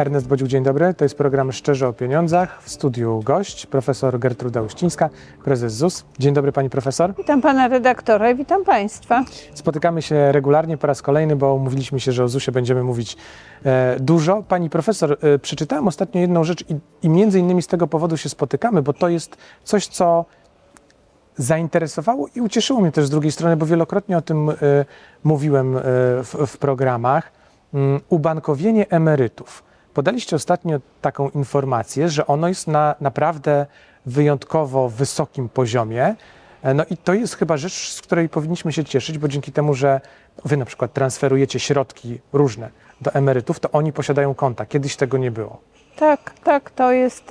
Ernest Bodziuk, dzień dobry. To jest program Szczerze o Pieniądzach. W studiu gość, profesor Gertruda Uścińska, prezes ZUS. Dzień dobry pani profesor. Witam pana redaktora i witam państwa. Spotykamy się regularnie po raz kolejny, bo umówiliśmy się, że o ZUSie będziemy mówić e, dużo. Pani profesor, e, przeczytałem ostatnio jedną rzecz i, i między innymi z tego powodu się spotykamy, bo to jest coś, co zainteresowało i ucieszyło mnie też z drugiej strony, bo wielokrotnie o tym y, mówiłem y, w, w, programach. Y, ubankowienie emerytów. Podaliście ostatnio taką informację, że ono jest na naprawdę wyjątkowo wysokim poziomie. E, no i to jest chyba rzecz, z której powinniśmy się cieszyć, bo dzięki temu, że wy na przykład transferujecie środki różne do emerytów, to oni posiadają konta. Kiedyś tego nie było. Tak, tak, to jest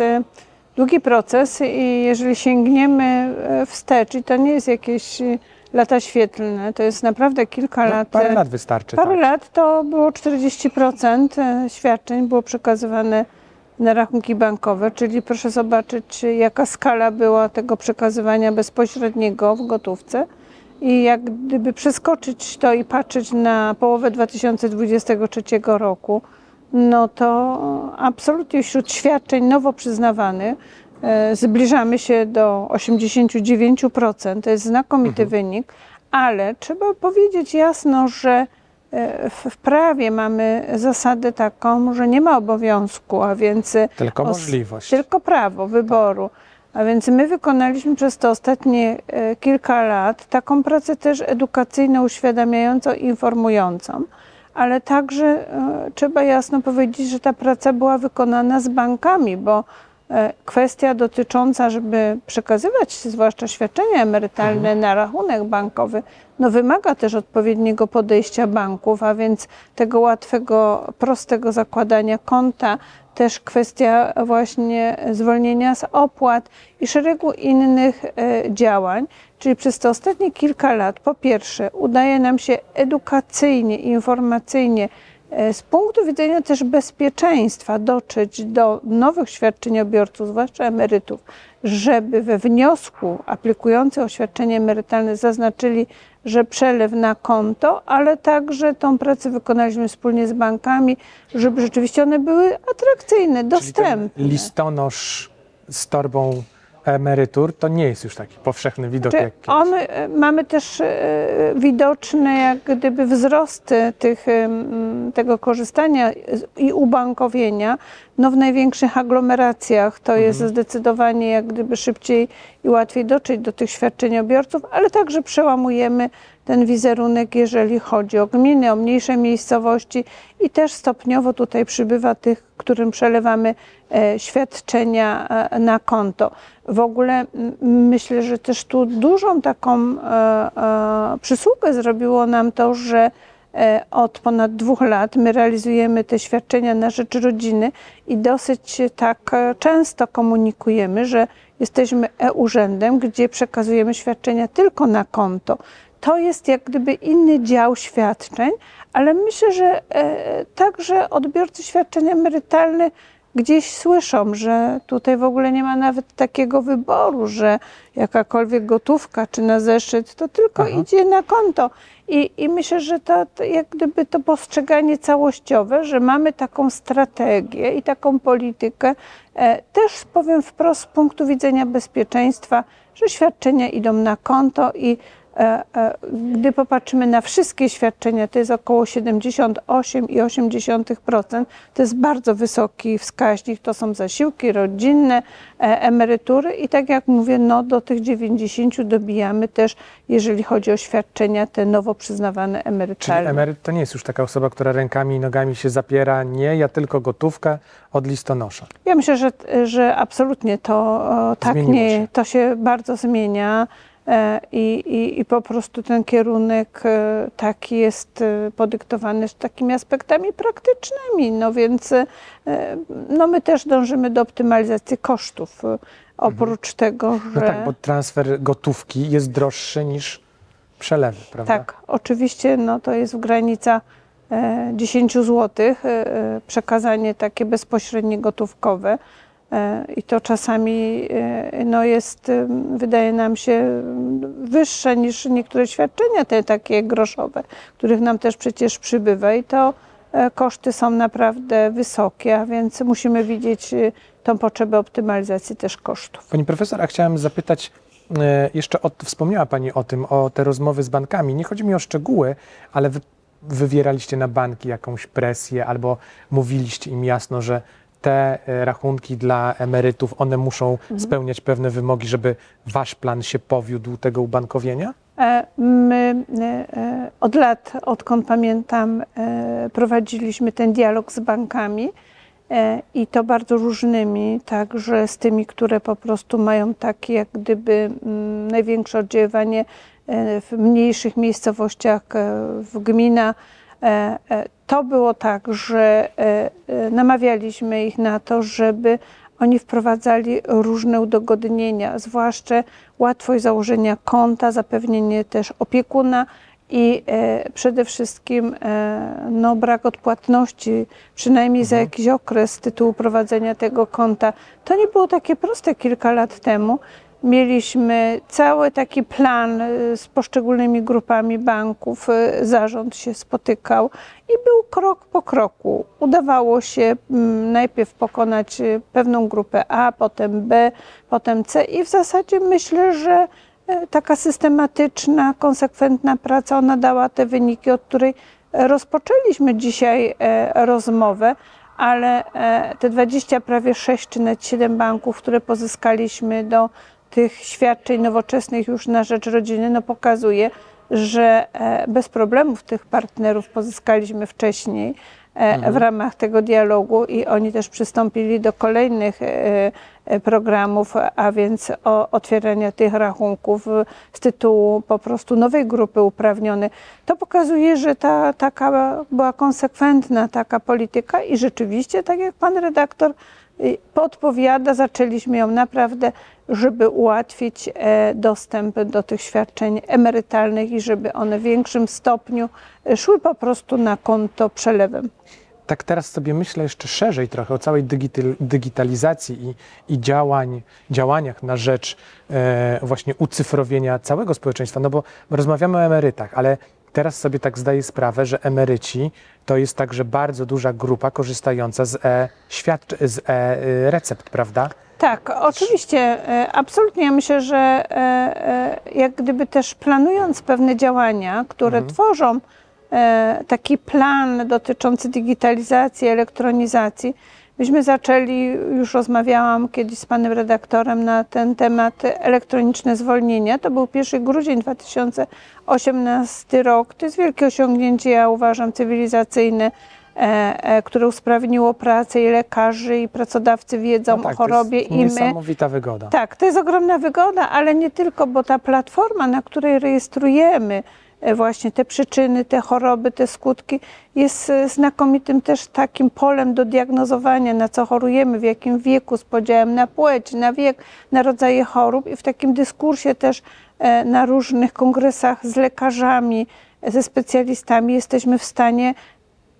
długi proces i jeżeli sięgniemy e, wstecz, i to nie jest jakieś e, lata świetlne, to jest naprawdę kilka no, lat. Parę lat wystarczy. Parę tak. lat to było 40% świadczeń było przekazywane na rachunki bankowe, czyli proszę zobaczyć, jaka skala była tego przekazywania bezpośredniego w gotówce. I jak gdyby przeskoczyć to i patrzeć na połowę 2023 roku, no to absolutnie wśród świadczeń nowo przyznawanych e, zbliżamy się do 89%. To jest znakomity mhm. wynik, ale trzeba powiedzieć jasno, że e, w prawie mamy zasadę taką, że nie ma obowiązku, a więc tylko możliwość. Tylko prawo wyboru. A więc my wykonaliśmy przez te ostatnie e, kilka lat taką pracę też edukacyjną, uświadamiającą, informującą ale także e, trzeba jasno powiedzieć, że ta praca była wykonana z bankami, bo e, kwestia dotycząca, żeby przekazywać zwłaszcza świadczenia emerytalne mhm. na rachunek bankowy, no wymaga też odpowiedniego podejścia banków, a więc tego łatwego, prostego zakładania konta, też kwestia właśnie zwolnienia z opłat i szeregu innych e, działań. Czyli przez te ostatnie kilka lat, po pierwsze, udaje nam się edukacyjnie, informacyjnie, e, z punktu widzenia też bezpieczeństwa, dotrzeć do nowych świadczeniobiorców, zwłaszcza emerytów, żeby we wniosku aplikujący o świadczenie emerytalne zaznaczyli, że przelew na konto, ale także tą pracę wykonaliśmy wspólnie z bankami, żeby rzeczywiście one były atrakcyjne, dostępne. Czyli listonosz z torbą emerytur to nie jest już taki powszechny widok jak kiedyś. On, e, mamy też e, widoczne jak gdyby wzrosty tych, tego korzystania i ubankowienia no w największych aglomeracjach. To mhm. jest zdecydowanie jak gdyby szybciej i łatwiej dotrzeć do tych świadczeniobiorców, ale także przełamujemy ten wizerunek, jeżeli chodzi o gminy, o mniejsze miejscowości i też stopniowo tutaj przybywa tych, którym przelewamy e, świadczenia e, na konto. W ogóle myślę, że też tu dużą taką e, przysługę zrobiło nam to, że od ponad dwóch lat my realizujemy te świadczenia na rzecz rodziny i dosyć tak często komunikujemy, że jesteśmy e-urzędem, gdzie przekazujemy świadczenia tylko na konto to jest jak gdyby inny dział świadczeń, ale myślę, że e, także odbiorcy świadczeń emerytalnych gdzieś słyszą, że tutaj w ogóle nie ma nawet takiego wyboru, że jakakolwiek gotówka czy na zeszyt, to tylko Aha. idzie na konto. I, I myślę, że to, to jak gdyby to postrzeganie całościowe, że mamy taką strategię i taką politykę, e, też powiem wprost z punktu widzenia bezpieczeństwa, że świadczenia idą na konto i gdy popatrzymy na wszystkie świadczenia, to jest około 78,8%. To jest bardzo wysoki wskaźnik. To są zasiłki rodzinne, e, emerytury i tak jak mówię, no do tych 90 dobijamy też, jeżeli chodzi o świadczenia te nowo przyznawane emerytalne. Czyli emeryt to nie jest już taka osoba, która rękami i nogami się zapiera. Nie, ja tylko gotówkę od listonosza. Ja myślę, że, że absolutnie to tak nie, się. to się bardzo zmienia. E, I, i, I, po prostu ten kierunek e, taki jest e, podyktowany takimi aspektami praktycznymi. No więc no my też dążymy do optymalizacji kosztów. Oprócz mhm. tego, że. No tak, bo transfer gotówki jest droższy niż przelewy, prawda? Tak, oczywiście no to jest w granicach 10 zł przekazanie takie bezpośrednie gotówkowe. E, I to czasami e, no jest, e, wydaje nam się, wyższe niż niektóre świadczenia te takie groszowe, których nam też przecież przybywa. I to koszty są naprawdę wysokie, a więc musimy widzieć tą potrzebę optymalizacji też kosztów. Pani profesor, a chciałem zapytać, jeszcze o, wspomniała Pani o tym, o te rozmowy z bankami. Nie chodzi mi o szczegóły, ale wy, wywieraliście na banki jakąś presję albo mówiliście im jasno, że te e, rachunki dla emerytów, one muszą mhm. spełniać pewne wymogi, żeby Wasz plan się powiódł tego ubankowienia? E, my od lat, odkąd pamiętam, prowadziliśmy ten dialog z bankami E, i to bardzo różnymi, także z tymi, które po prostu mają takie jak gdyby mm, największe oddziaływanie e, w mniejszych miejscowościach, e, w gminach. To było tak, że namawialiśmy ich na to, żeby oni wprowadzali różne udogodnienia, zwłaszcza łatwość założenia konta, zapewnienie też opiekuna, i e, przede wszystkim e, no, brak odpłatności, przynajmniej mhm. za jakiś okres z tytułu prowadzenia tego konta. To nie było takie proste kilka lat temu. Mieliśmy cały taki plan e, z poszczególnymi grupami banków, zarząd się spotykał i był krok po kroku. Udawało się najpierw pokonać pewną grupę A, potem B, potem C i w zasadzie myślę, że taka systematyczna, konsekwentna praca, ona dała te wyniki, od której rozpoczęliśmy dzisiaj e, rozmowę, ale e, te 20, prawie 6 czy nawet 7 banków, które pozyskaliśmy do tych świadczeń nowoczesnych już na rzecz rodziny, no pokazuje, że bez problemów tych partnerów pozyskaliśmy wcześniej. E, w mhm. ramach tego dialogu i oni też przystąpili do kolejnych e, e, programów, a więc o otwierania tych rachunków z tytułu po prostu nowej grupy uprawnionej. To pokazuje, że ta taka była konsekwentna taka polityka i rzeczywiście, tak jak pan redaktor podpowiada, zaczęliśmy ją naprawdę, żeby ułatwić dostęp do tych świadczeń emerytalnych i żeby one w większym stopniu szły po prostu na konto przelewem tak teraz sobie myślę jeszcze szerzej trochę o całej digitalizacji i, i działań, działaniach na rzecz e, właśnie ucyfrowienia całego społeczeństwa, no bo rozmawiamy o emerytach, ale teraz sobie tak zdaję sprawę, że emeryci to jest także bardzo duża grupa korzystająca z e-świadcz, z e-recept, prawda? Tak, oczywiście, e, absolutnie. Ja myślę, że e, e, jak gdyby też planując pewne działania, które mhm. tworzą taki plan dotyczący digitalizacji, elektronizacji. Myśmy zaczęli, już rozmawiałam kiedyś z panem redaktorem na ten temat, elektroniczne zwolnienia. To był 1 grudzień 2018 rok. To jest wielkie osiągnięcie, ja uważam, cywilizacyjne, które usprawniło pracę i lekarzy, i pracodawcy wiedzą no tak, o chorobie. To jest niesamowita wygoda. Tak, to jest ogromna wygoda, ale nie tylko, bo ta platforma, na której rejestrujemy, E, właśnie te przyczyny, te choroby, te skutki, jest e, znakomitym też takim polem do diagnozowania, na co chorujemy, w jakim wieku, z podziałem na płeć, na wiek, na rodzaje chorób i w takim dyskursie też e, na różnych kongresach z lekarzami, ze specjalistami jesteśmy w stanie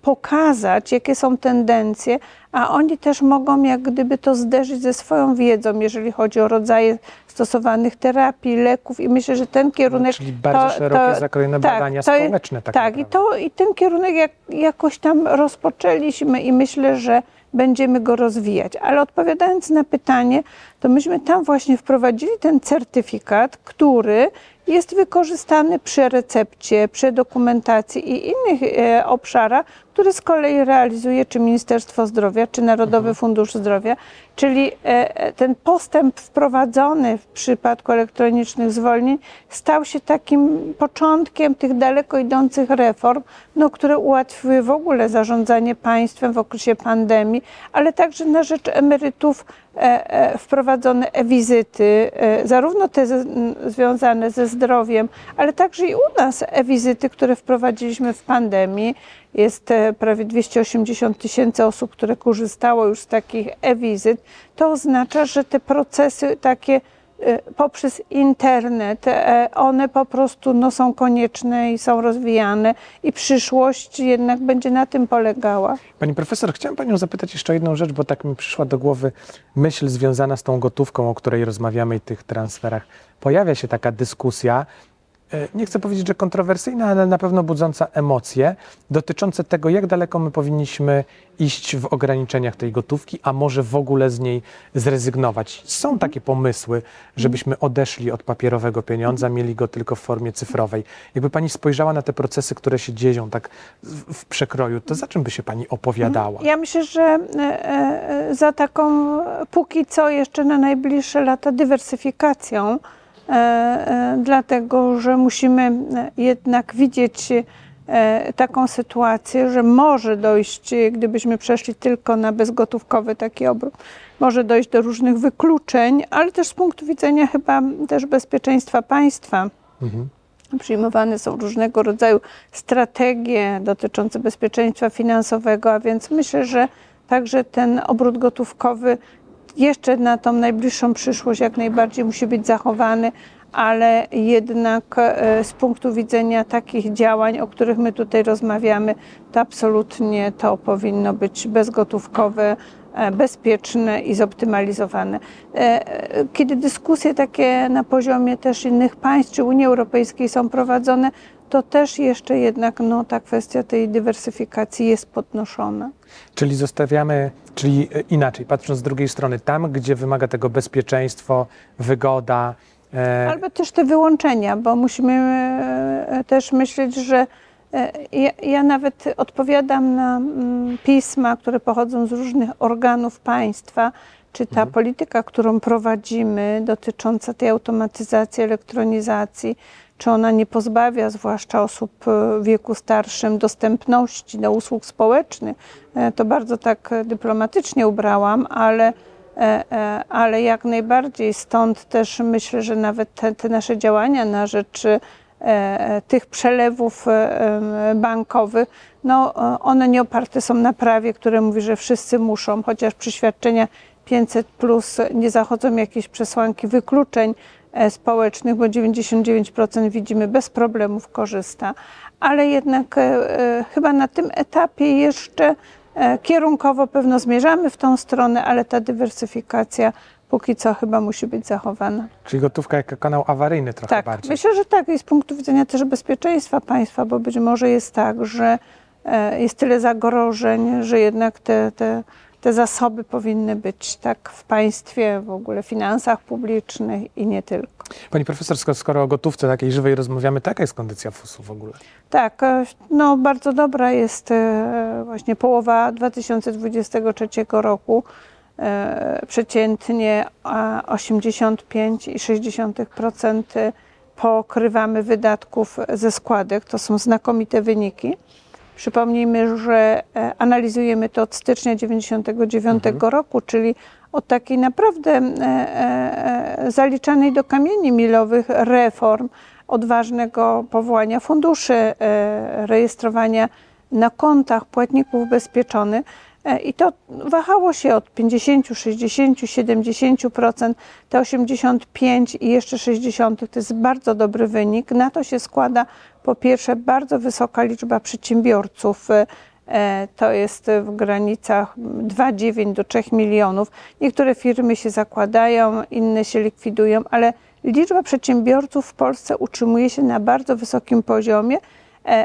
pokazać, jakie są tendencje, a oni też mogą jak gdyby to zderzyć ze swoją wiedzą, jeżeli chodzi o rodzaje stosowanych terapii, leków i myślę, że ten kierunek... No, czyli bardzo to, szerokie to, zakrojone tak, badania społeczne. Tak, tak i, to, i ten kierunek jak, jakoś tam rozpoczęliśmy i myślę, że będziemy go rozwijać. Ale odpowiadając na pytanie, to myśmy tam właśnie wprowadzili ten certyfikat, który jest wykorzystany przy recepcie, przy dokumentacji i innych e, obszarach, które z kolei realizuje czy Ministerstwo Zdrowia, czy Narodowy mhm. Fundusz Zdrowia. Czyli e, e, ten postęp wprowadzony w przypadku elektronicznych zwolnień stał się takim początkiem tych daleko idących reform, no, które ułatwiły w ogóle zarządzanie państwem w okresie pandemii, ale także na rzecz emerytów E, wprowadzone e-wizyty, zarówno te związane ze zdrowiem, ale także i u nas e-wizyty, które wprowadziliśmy w pandemii. Jest prawie 280 tysięcy osób, które korzystało już z takich e-wizyt. To oznacza, że te procesy takie Y, poprzez internet, e, one po prostu no, są konieczne i są rozwijane i przyszłość jednak będzie na tym polegała. Pani profesor, chciałem Panią zapytać jeszcze jedną rzecz, bo tak mi przyszła do głowy myśl związana z tą gotówką, o której rozmawiamy i tych transferach. Pojawia się taka dyskusja, e, nie chcę powiedzieć, że kontrowersyjna, ale na pewno budząca emocje dotyczące tego, jak daleko my powinniśmy iść w ograniczeniach tej gotówki, a może w ogóle z niej zrezygnować. Są takie pomysły, żebyśmy odeszli od papierowego pieniądza, mieli go tylko w formie cyfrowej. Jakby pani spojrzała na te procesy, które się dzieją tak w przekroju, to za czym by się pani opowiadała? Ja myślę, że e, e, za taką póki co jeszcze na najbliższe lata dywersyfikacją, e, e, dlatego że musimy e, jednak widzieć e, taką sytuację, że może dojść, e, gdybyśmy przeszli tylko na bezgotówkowy taki obrót, może dojść do różnych wykluczeń, ale też z punktu widzenia chyba też bezpieczeństwa państwa. Mhm. Przyjmowane są różnego rodzaju strategie dotyczące bezpieczeństwa finansowego, a więc myślę, że także ten obrót gotówkowy jeszcze na tą najbliższą przyszłość jak najbardziej musi być zachowany, ale jednak e, z punktu widzenia takich działań, o których my tutaj rozmawiamy, to absolutnie to powinno być bezgotówkowe, e, bezpieczne i zoptymalizowane. E, Kiedy dyskusje takie na poziomie też innych państw czy Unii Europejskiej są prowadzone, to też jeszcze jednak no, ta kwestia tej dywersyfikacji jest podnoszona. Czyli zostawiamy, czyli e, inaczej, patrząc z drugiej strony, tam, gdzie wymaga tego bezpieczeństwo, wygoda, e, Albo też te wyłączenia, bo musimy e, też myśleć, że e, ja, ja nawet odpowiadam na mm, pisma, które pochodzą z różnych organów państwa, czy ta polityka, którą prowadzimy dotycząca tej automatyzacji, elektronizacji, czy ona nie pozbawia zwłaszcza osób e, w wieku starszym dostępności do usług społecznych. E, To bardzo tak dyplomatycznie ubrałam, ale E, ale jak najbardziej stąd też myślę, że nawet te, te nasze działania na rzecz tych przelewów bankowych, no one nie oparte są na prawie, które mówi, że wszyscy muszą, chociaż przy świadczeniach 500 plus nie zachodzą jakieś przesłanki wykluczeń społecznych, bo 99% widzimy bez problemów korzysta, ale jednak e, e, chyba na tym etapie jeszcze E, Kierunkowo pewno zmierzamy w tą stronę, ale ta dywersyfikacja póki co chyba musi być zachowana. czyli gotówka jako kanał awaryjny trochę Tak, bardziej. myślę, że tak i z punktu widzenia też bezpieczeństwa państwa, bo być może jest tak, że e, jest tyle zagrożeń, że jednak te, te, te zasoby powinny być tak w państwie, w ogóle finansach publicznych i nie tylko. Pani profesor, skoro, o gotówce takiej żywej rozmawiamy, to jaka jest kondycja FUS-u w ogóle? Tak, e, no bardzo dobra jest e, właśnie połowa 2023 roku. E, Przeciętnie a 85,6% pokrywamy wydatków ze składek. To są znakomite wyniki. Przypomnijmy, że e, analizujemy to od stycznia 1999 roku, czyli od takiej naprawdę e, e, zaliczanej do kamieni milowych reform, odważnego powołania funduszy, rejestrowania na kontach płatników ubezpieczonych. E, I to wahało się od 50, 60, 70%, te 85 i jeszcze 60 to jest bardzo dobry wynik. Na to się składa po pierwsze bardzo wysoka liczba przedsiębiorców. e, To jest w granicach 2,9 do 3 milionów. Niektóre firmy się zakładają, inne się likwidują, ale liczba przedsiębiorców w Polsce utrzymuje się na bardzo wysokim poziomie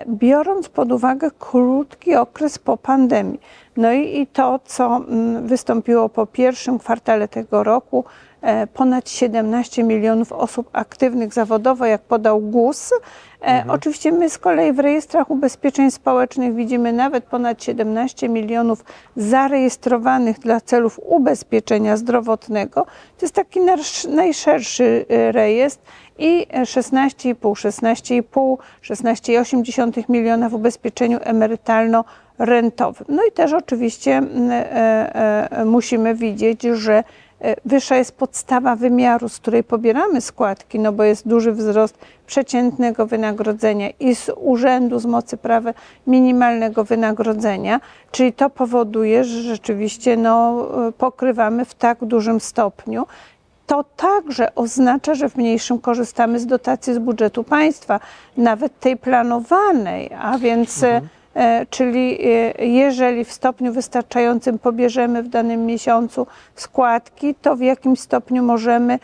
biorąc pod uwagę krótki okres po pandemii. No i, i to, co mm, wystąpiło po pierwszym kwartale tego roku, e, ponad 17 milionów osób aktywnych zawodowo, jak podał GUS. E, Oczywiście my z kolei w rejestrach ubezpieczeń społecznych widzimy nawet ponad 17 milionów zarejestrowanych dla celów ubezpieczenia zdrowotnego. To jest taki nasz, najszerszy e, rejestr i 16,5, 16,5, 16,8 miliona w ubezpieczeniu emerytalno-rentowym. No i też oczywiście mm, e, e, musimy widzieć, że e, wyższa jest podstawa wymiaru, z której pobieramy składki, no bo jest duży wzrost przeciętnego wynagrodzenia i z urzędu, z mocy prawa minimalnego wynagrodzenia, czyli to powoduje, że rzeczywiście no, e, pokrywamy w tak dużym stopniu to także oznacza, że w mniejszym korzystamy z dotacji z budżetu państwa, nawet tej planowanej, a więc, e, czyli e, jeżeli w stopniu wystarczającym pobierzemy w danym miesiącu składki, to w jakim stopniu możemy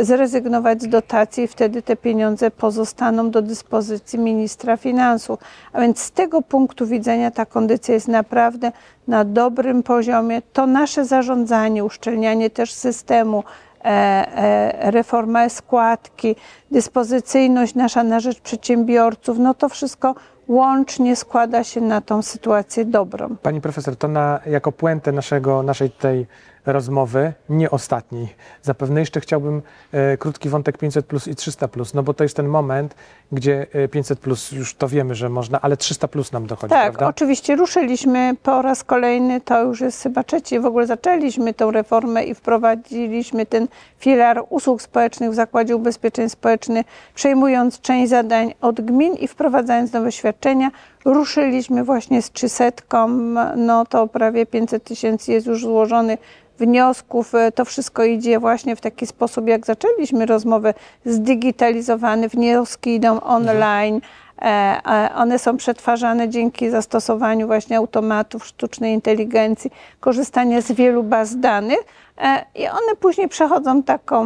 zrezygnować z dotacji i wtedy te pieniądze pozostaną do dyspozycji ministra finansów. A więc z tego punktu widzenia ta kondycja jest naprawdę na dobrym poziomie. To nasze zarządzanie, uszczelnianie też systemu, e, e, reforma składki, dyspozycyjność nasza na rzecz przedsiębiorców, no to wszystko łącznie składa się na tą sytuację dobrą. Pani profesor, to na, jako puentę naszego, naszej tej rozmowy, nie ostatniej. Zapewne jeszcze chciałbym e, krótki wątek 500 plus i 300 plus, no bo to jest ten moment, gdzie e, 500 plus już to wiemy, że można, ale 300 plus nam dochodzi, Tak, prawda? oczywiście ruszyliśmy po raz kolejny, to już jest chyba trzeci, w ogóle zaczęliśmy tę reformę i wprowadziliśmy ten filar usług społecznych w Zakładzie Ubezpieczeń Społecznych, przejmując część zadań od gmin i wprowadzając nowe świadczenia. Ruszyliśmy właśnie z 300, no to prawie 500 tysięcy jest już złożonych wniosków. To wszystko idzie właśnie w taki sposób, jak zaczęliśmy rozmowę, zdigitalizowane. Wnioski idą online. E, One są przetwarzane dzięki zastosowaniu właśnie automatów, sztucznej inteligencji, korzystania z wielu baz danych e, i one później przechodzą taką,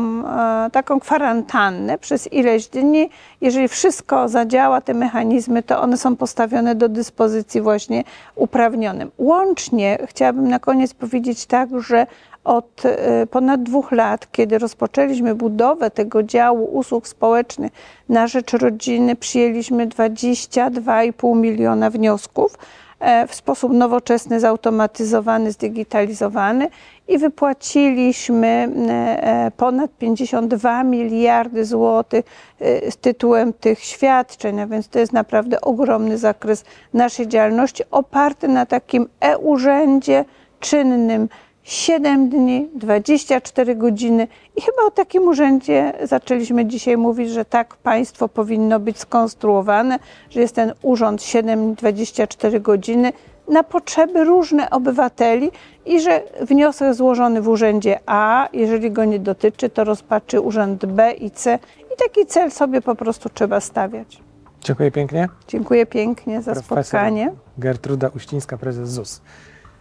e, taką kwarantannę przez ileś dni. Jeżeli wszystko zadziała, te mechanizmy, to one są postawione do dyspozycji właśnie uprawnionym. Łącznie chciałabym na koniec powiedzieć tak, że od e, ponad dwóch lat, kiedy rozpoczęliśmy budowę tego działu usług społecznych na rzecz rodziny, przyjęliśmy 22,5 miliona wniosków e, w sposób nowoczesny, zautomatyzowany, zdigitalizowany i wypłaciliśmy e, ponad 52 miliardy złotych e, z tytułem tych świadczeń, a więc to jest naprawdę ogromny zakres naszej działalności oparty na takim e-urzędzie czynnym 7 dni, 24 godziny i chyba o takim urzędzie zaczęliśmy dzisiaj mówić, że tak państwo powinno być skonstruowane, że jest ten urząd 7 24 godziny na potrzeby różne obywateli i że wniosek złożony w urzędzie A, jeżeli go nie dotyczy, to rozpatrzy urząd B i C i taki cel sobie po prostu trzeba stawiać. Dziękuję pięknie. Dziękuję pięknie za Profesor spotkanie. Gertruda Uścińska, prezes ZUS,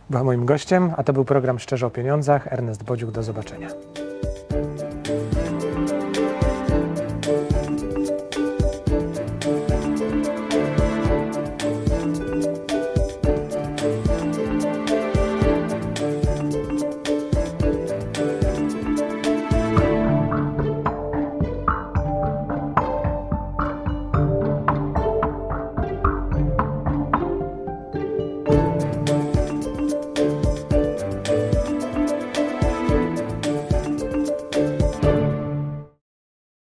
była moim gościem, a to był program Szczerze o Pieniądzach. Ernest Bodziuk, do zobaczenia.